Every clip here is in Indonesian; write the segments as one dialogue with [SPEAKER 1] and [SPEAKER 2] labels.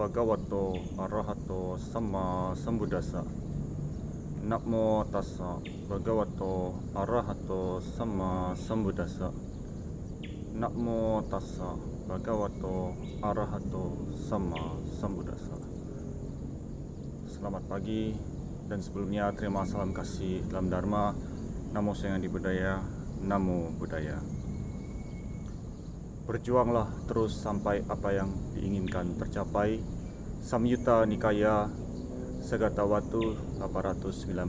[SPEAKER 1] bhagavato arahato sama sambuddhassa Namo tassa bhagavato arahato sama sambuddhassa Namo tassa bhagavato arahato sama sambuddhassa Selamat pagi dan sebelumnya terima salam kasih dalam Dharma. Namo Sayang di Budaya Namo Budaya Berjuanglah terus sampai apa yang diinginkan tercapai. Samyuta Nikaya Segata Watu 891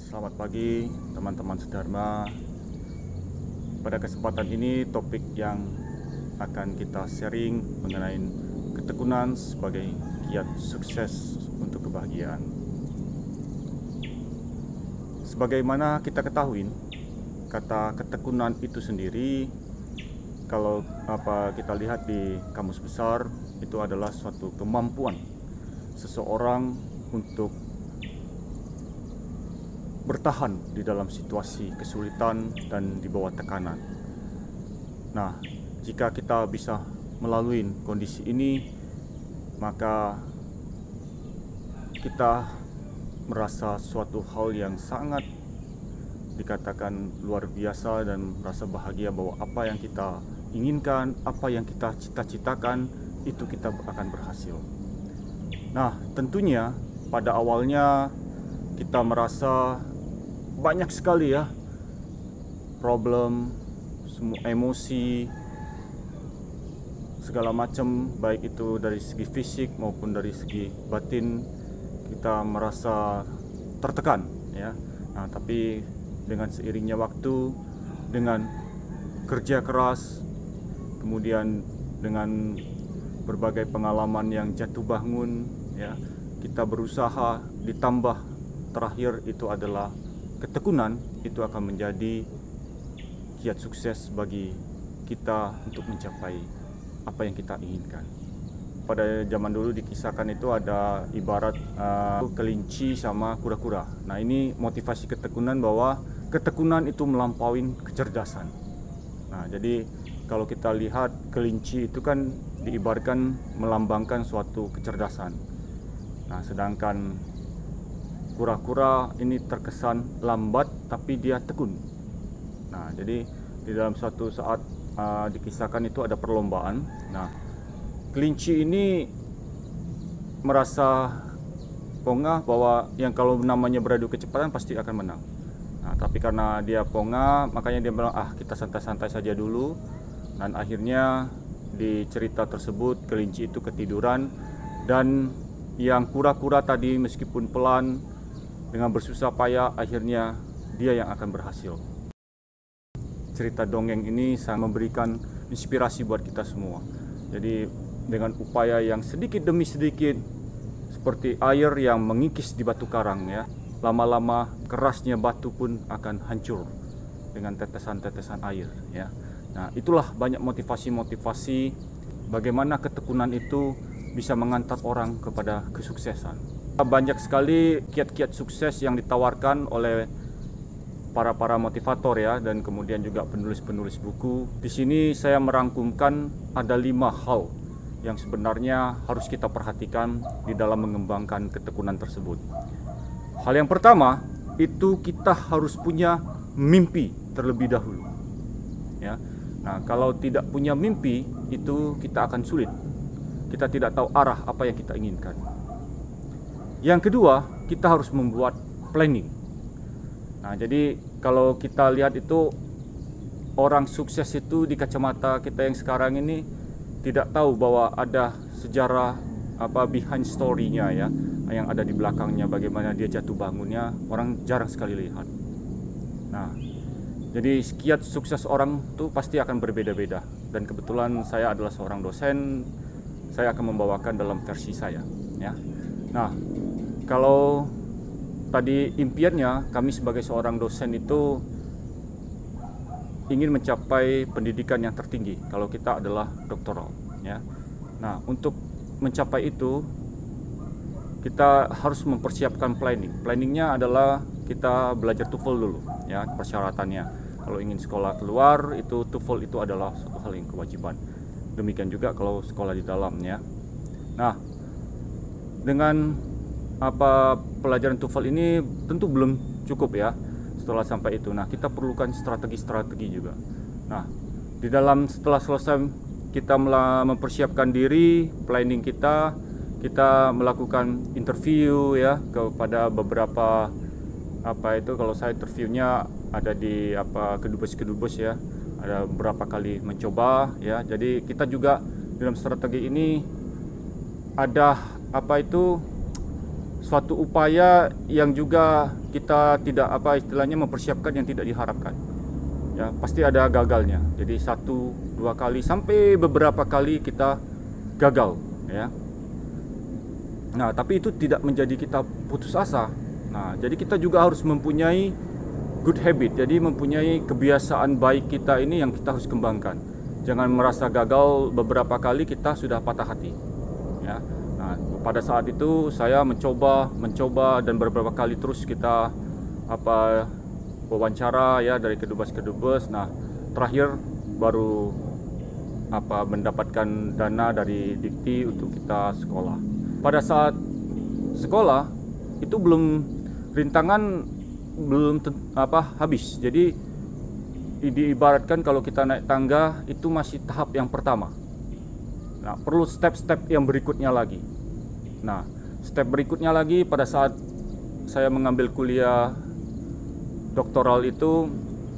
[SPEAKER 1] Selamat pagi teman-teman sedharma Pada kesempatan ini topik yang akan kita sharing mengenai ketekunan sebagai kiat sukses untuk kebahagiaan. Sebagaimana kita ketahui kata ketekunan itu sendiri kalau apa kita lihat di kamus besar itu adalah suatu kemampuan seseorang untuk bertahan di dalam situasi kesulitan dan di bawah tekanan. Nah, jika kita bisa melalui kondisi ini, maka kita merasa suatu hal yang sangat dikatakan luar biasa dan merasa bahagia bahwa apa yang kita inginkan, apa yang kita cita-citakan itu kita akan berhasil. Nah, tentunya pada awalnya kita merasa banyak sekali ya problem, semua emosi segala macam baik itu dari segi fisik maupun dari segi batin kita merasa tertekan ya. Nah, tapi dengan seiringnya waktu dengan kerja keras kemudian dengan berbagai pengalaman yang jatuh bangun ya kita berusaha ditambah terakhir itu adalah ketekunan itu akan menjadi kiat sukses bagi kita untuk mencapai apa yang kita inginkan pada zaman dulu dikisahkan itu ada ibarat uh, kelinci sama kura-kura. Nah, ini motivasi ketekunan bahwa ketekunan itu melampaui kecerdasan. Nah, jadi kalau kita lihat kelinci itu kan diibarkan melambangkan suatu kecerdasan. Nah, sedangkan kura-kura ini terkesan lambat tapi dia tekun. Nah, jadi di dalam suatu saat uh, dikisahkan itu ada perlombaan. Nah, kelinci ini merasa pongah bahwa yang kalau namanya beradu kecepatan pasti akan menang. Nah, tapi karena dia pongah, makanya dia bilang, ah kita santai-santai saja dulu. Dan akhirnya di cerita tersebut kelinci itu ketiduran dan yang kura-kura tadi meskipun pelan dengan bersusah payah akhirnya dia yang akan berhasil. Cerita dongeng ini sangat memberikan inspirasi buat kita semua. Jadi dengan upaya yang sedikit demi sedikit seperti air yang mengikis di batu karang ya. Lama-lama kerasnya batu pun akan hancur dengan tetesan-tetesan air ya. Nah, itulah banyak motivasi-motivasi bagaimana ketekunan itu bisa mengantar orang kepada kesuksesan. Banyak sekali kiat-kiat sukses yang ditawarkan oleh para-para motivator ya dan kemudian juga penulis-penulis buku. Di sini saya merangkumkan ada lima hal yang sebenarnya harus kita perhatikan di dalam mengembangkan ketekunan tersebut. Hal yang pertama itu kita harus punya mimpi terlebih dahulu. Ya. Nah, kalau tidak punya mimpi itu kita akan sulit. Kita tidak tahu arah apa yang kita inginkan. Yang kedua, kita harus membuat planning. Nah, jadi kalau kita lihat itu orang sukses itu di kacamata kita yang sekarang ini tidak tahu bahwa ada sejarah apa behind story-nya ya yang ada di belakangnya bagaimana dia jatuh bangunnya orang jarang sekali lihat. Nah, jadi kiat sukses orang itu pasti akan berbeda-beda dan kebetulan saya adalah seorang dosen, saya akan membawakan dalam versi saya ya. Nah, kalau tadi impiannya kami sebagai seorang dosen itu ingin mencapai pendidikan yang tertinggi kalau kita adalah doktoral ya. Nah, untuk mencapai itu kita harus mempersiapkan planning. Planningnya adalah kita belajar TOEFL dulu ya persyaratannya. Kalau ingin sekolah keluar itu TOEFL itu adalah suatu hal yang kewajiban. Demikian juga kalau sekolah di dalamnya. Nah, dengan apa pelajaran TOEFL ini tentu belum cukup ya setelah sampai itu. Nah, kita perlukan strategi-strategi juga. Nah, di dalam setelah selesai kita mempersiapkan diri, planning kita, kita melakukan interview ya kepada beberapa apa itu kalau saya interviewnya ada di apa kedubes-kedubes ya. Ada beberapa kali mencoba ya. Jadi kita juga dalam strategi ini ada apa itu suatu upaya yang juga kita tidak apa istilahnya mempersiapkan yang tidak diharapkan. Ya pasti ada gagalnya. Jadi satu dua kali sampai beberapa kali kita gagal ya nah tapi itu tidak menjadi kita putus asa nah jadi kita juga harus mempunyai good habit. Jadi mempunyai kebiasaan baik kita ini yang kita harus kembangkan. Jangan merasa gagal beberapa kali kita sudah patah hati. Ya. Nah, pada saat itu saya mencoba, mencoba dan beberapa kali terus kita apa wawancara ya dari kedubes-kedubes. Nah, terakhir baru apa mendapatkan dana dari Dikti untuk kita sekolah. Pada saat sekolah itu belum rintangan belum apa habis. Jadi diibaratkan kalau kita naik tangga itu masih tahap yang pertama. Nah, perlu step-step yang berikutnya lagi. Nah, step berikutnya lagi pada saat saya mengambil kuliah doktoral itu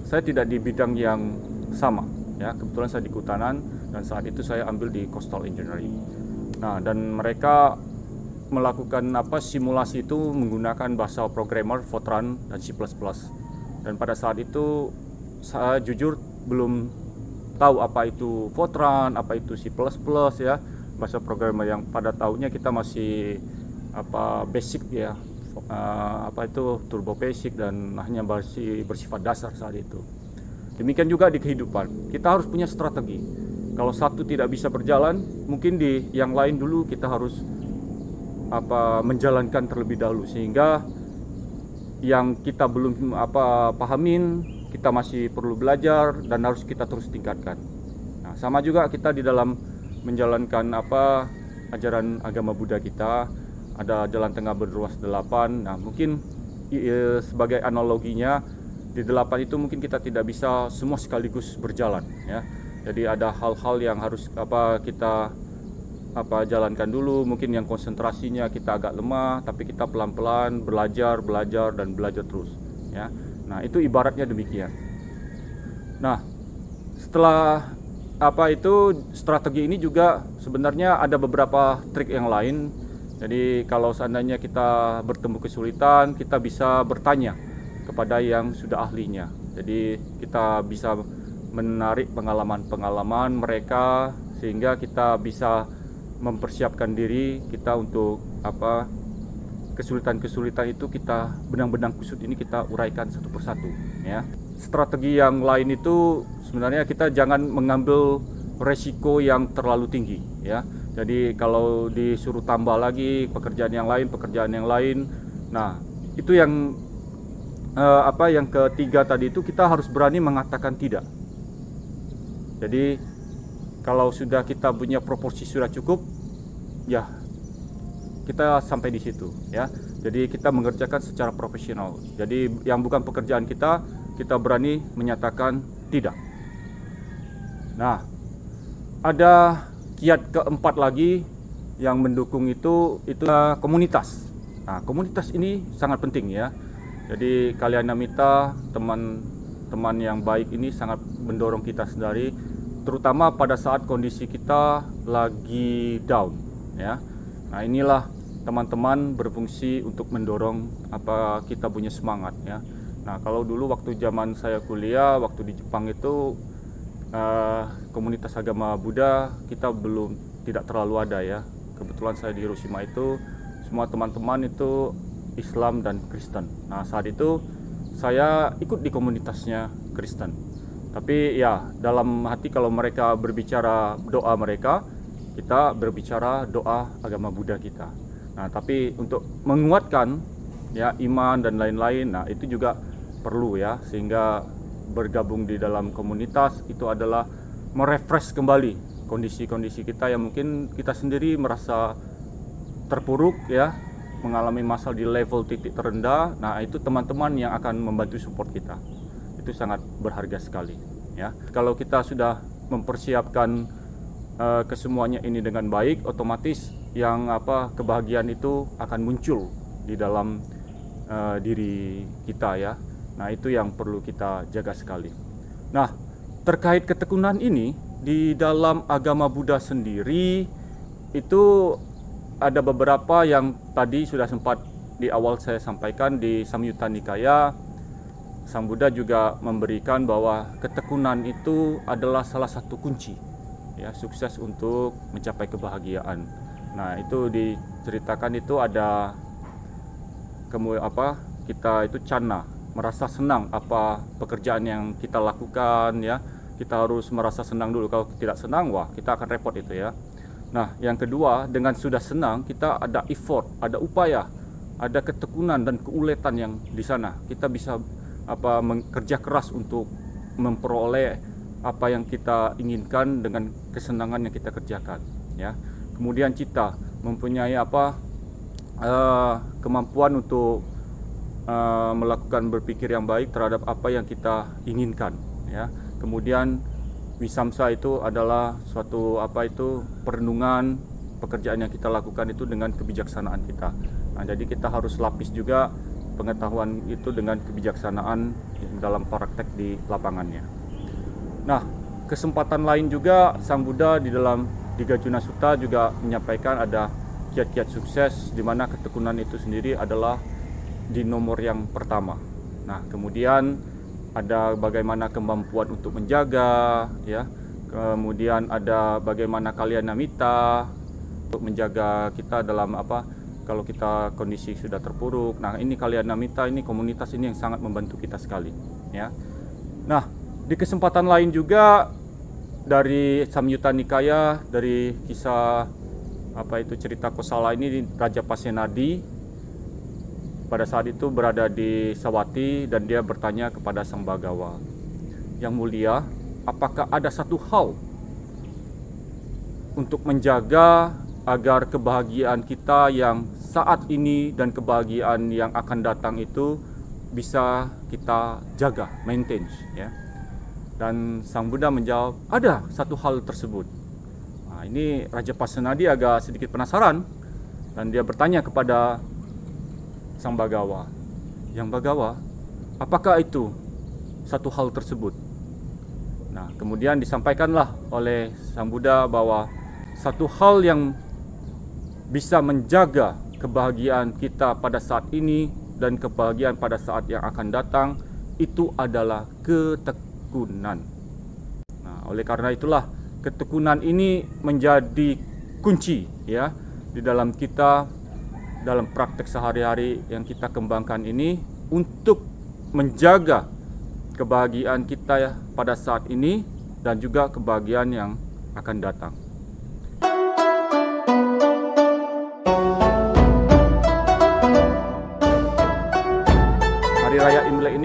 [SPEAKER 1] saya tidak di bidang yang sama ya kebetulan saya di kehutanan dan saat itu saya ambil di coastal engineering nah dan mereka melakukan apa simulasi itu menggunakan bahasa programmer Fortran dan C++. Dan pada saat itu saya jujur belum tahu apa itu Fortran, apa itu C++ ya, bahasa programmer yang pada tahunnya kita masih apa basic ya. Uh, apa itu turbo basic dan hanya masih bersifat dasar saat itu. Demikian juga di kehidupan. Kita harus punya strategi. Kalau satu tidak bisa berjalan, mungkin di yang lain dulu kita harus apa menjalankan terlebih dahulu sehingga yang kita belum apa pahamin kita masih perlu belajar dan harus kita terus tingkatkan. Nah, sama juga kita di dalam menjalankan apa ajaran agama Buddha kita ada jalan tengah berluas delapan. Nah, mungkin sebagai analoginya di delapan itu mungkin kita tidak bisa semua sekaligus berjalan ya. Jadi ada hal-hal yang harus apa kita apa jalankan dulu. Mungkin yang konsentrasinya kita agak lemah tapi kita pelan-pelan belajar belajar dan belajar terus ya. Nah itu ibaratnya demikian. Nah setelah apa itu strategi ini juga sebenarnya ada beberapa trik yang lain. Jadi kalau seandainya kita bertemu kesulitan kita bisa bertanya kepada yang sudah ahlinya. Jadi kita bisa menarik pengalaman-pengalaman mereka sehingga kita bisa mempersiapkan diri kita untuk apa kesulitan-kesulitan itu kita benang-benang kusut ini kita uraikan satu persatu ya. Strategi yang lain itu sebenarnya kita jangan mengambil resiko yang terlalu tinggi ya. Jadi kalau disuruh tambah lagi pekerjaan yang lain pekerjaan yang lain nah itu yang eh, apa yang ketiga tadi itu kita harus berani mengatakan tidak. Jadi kalau sudah kita punya proporsi sudah cukup ya kita sampai di situ ya. Jadi kita mengerjakan secara profesional. Jadi yang bukan pekerjaan kita kita berani menyatakan tidak. Nah ada kiat keempat lagi yang mendukung itu itu komunitas. Nah komunitas ini sangat penting ya. Jadi kalian namita teman-teman yang baik ini sangat mendorong kita sendiri terutama pada saat kondisi kita lagi down ya. Nah, inilah teman-teman berfungsi untuk mendorong apa kita punya semangat ya. Nah, kalau dulu waktu zaman saya kuliah, waktu di Jepang itu uh, komunitas agama Buddha kita belum tidak terlalu ada ya. Kebetulan saya di Hiroshima itu semua teman-teman itu Islam dan Kristen. Nah, saat itu saya ikut di komunitasnya Kristen tapi ya dalam hati kalau mereka berbicara doa mereka, kita berbicara doa agama Buddha kita. Nah, tapi untuk menguatkan ya iman dan lain-lain, nah itu juga perlu ya sehingga bergabung di dalam komunitas itu adalah merefresh kembali kondisi-kondisi kita yang mungkin kita sendiri merasa terpuruk ya mengalami masalah di level titik terendah. Nah itu teman-teman yang akan membantu support kita. Itu sangat berharga sekali ya. Kalau kita sudah mempersiapkan uh, kesemuanya ini dengan baik otomatis yang apa kebahagiaan itu akan muncul di dalam uh, diri kita ya. Nah itu yang perlu kita jaga sekali. Nah terkait ketekunan ini di dalam agama Buddha sendiri itu ada beberapa yang tadi sudah sempat di awal saya sampaikan di Samyutta Nikaya Sang Buddha juga memberikan bahwa ketekunan itu adalah salah satu kunci ya sukses untuk mencapai kebahagiaan. Nah, itu diceritakan itu ada kemudian apa? Kita itu cana, merasa senang apa pekerjaan yang kita lakukan ya kita harus merasa senang dulu kalau tidak senang wah kita akan repot itu ya nah yang kedua dengan sudah senang kita ada effort ada upaya ada ketekunan dan keuletan yang di sana kita bisa apa bekerja keras untuk memperoleh apa yang kita inginkan dengan kesenangan yang kita kerjakan ya. Kemudian kita mempunyai apa uh, kemampuan untuk uh, melakukan berpikir yang baik terhadap apa yang kita inginkan ya. Kemudian wisamsa itu adalah suatu apa itu perenungan pekerjaan yang kita lakukan itu dengan kebijaksanaan kita. Nah jadi kita harus lapis juga pengetahuan itu dengan kebijaksanaan dalam praktek di lapangannya. Nah kesempatan lain juga Sang Buddha di dalam Digajuna Sutta juga menyampaikan ada kiat-kiat sukses di mana ketekunan itu sendiri adalah di nomor yang pertama. Nah kemudian ada bagaimana kemampuan untuk menjaga ya. Kemudian ada bagaimana kalian namita untuk menjaga kita dalam apa kalau kita kondisi sudah terpuruk nah ini kalian namita ini komunitas ini yang sangat membantu kita sekali ya. Nah di kesempatan lain juga dari Samyutta Nikaya dari kisah apa itu cerita Kosala ini Raja Pasenadi pada saat itu berada di Sawati dan dia bertanya kepada Sang Bagawa, "Yang mulia, apakah ada satu hal untuk menjaga agar kebahagiaan kita yang saat ini dan kebahagiaan yang akan datang itu bisa kita jaga, maintain ya?" Dan Sang Buddha menjawab, "Ada satu hal tersebut." Nah, ini Raja Pasenadi agak sedikit penasaran dan dia bertanya kepada sang Bagawa. Yang Bagawa, apakah itu satu hal tersebut? Nah, kemudian disampaikanlah oleh Sang Buddha bahwa satu hal yang bisa menjaga kebahagiaan kita pada saat ini dan kebahagiaan pada saat yang akan datang itu adalah ketekunan. Nah, oleh karena itulah ketekunan ini menjadi kunci ya di dalam kita dalam praktek sehari-hari yang kita kembangkan ini untuk menjaga kebahagiaan kita ya pada saat ini dan juga kebahagiaan yang akan datang.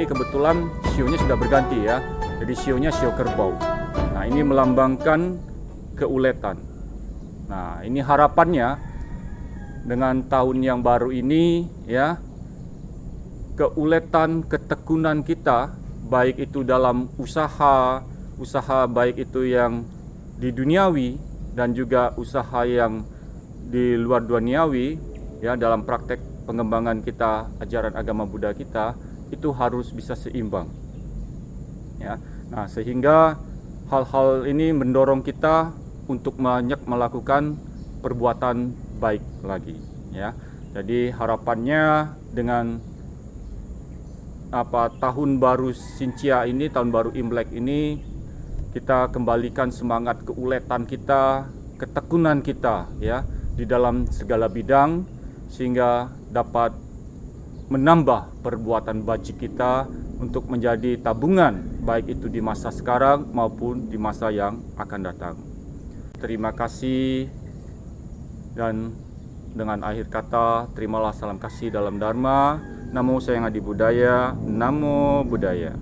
[SPEAKER 1] Ini kebetulan sionya sudah berganti ya. Jadi sionya sio kerbau. Nah, ini melambangkan keuletan. Nah, ini harapannya dengan tahun yang baru ini ya keuletan ketekunan kita baik itu dalam usaha usaha baik itu yang di duniawi dan juga usaha yang di luar duniawi ya dalam praktek pengembangan kita ajaran agama Buddha kita itu harus bisa seimbang ya nah sehingga hal-hal ini mendorong kita untuk banyak melakukan perbuatan baik lagi ya. Jadi harapannya dengan apa tahun baru Sincia ini, tahun baru Imlek ini kita kembalikan semangat keuletan kita, ketekunan kita ya di dalam segala bidang sehingga dapat menambah perbuatan baik kita untuk menjadi tabungan baik itu di masa sekarang maupun di masa yang akan datang. Terima kasih dan dengan akhir kata terimalah salam kasih dalam dharma namo sayang adi budaya namo budaya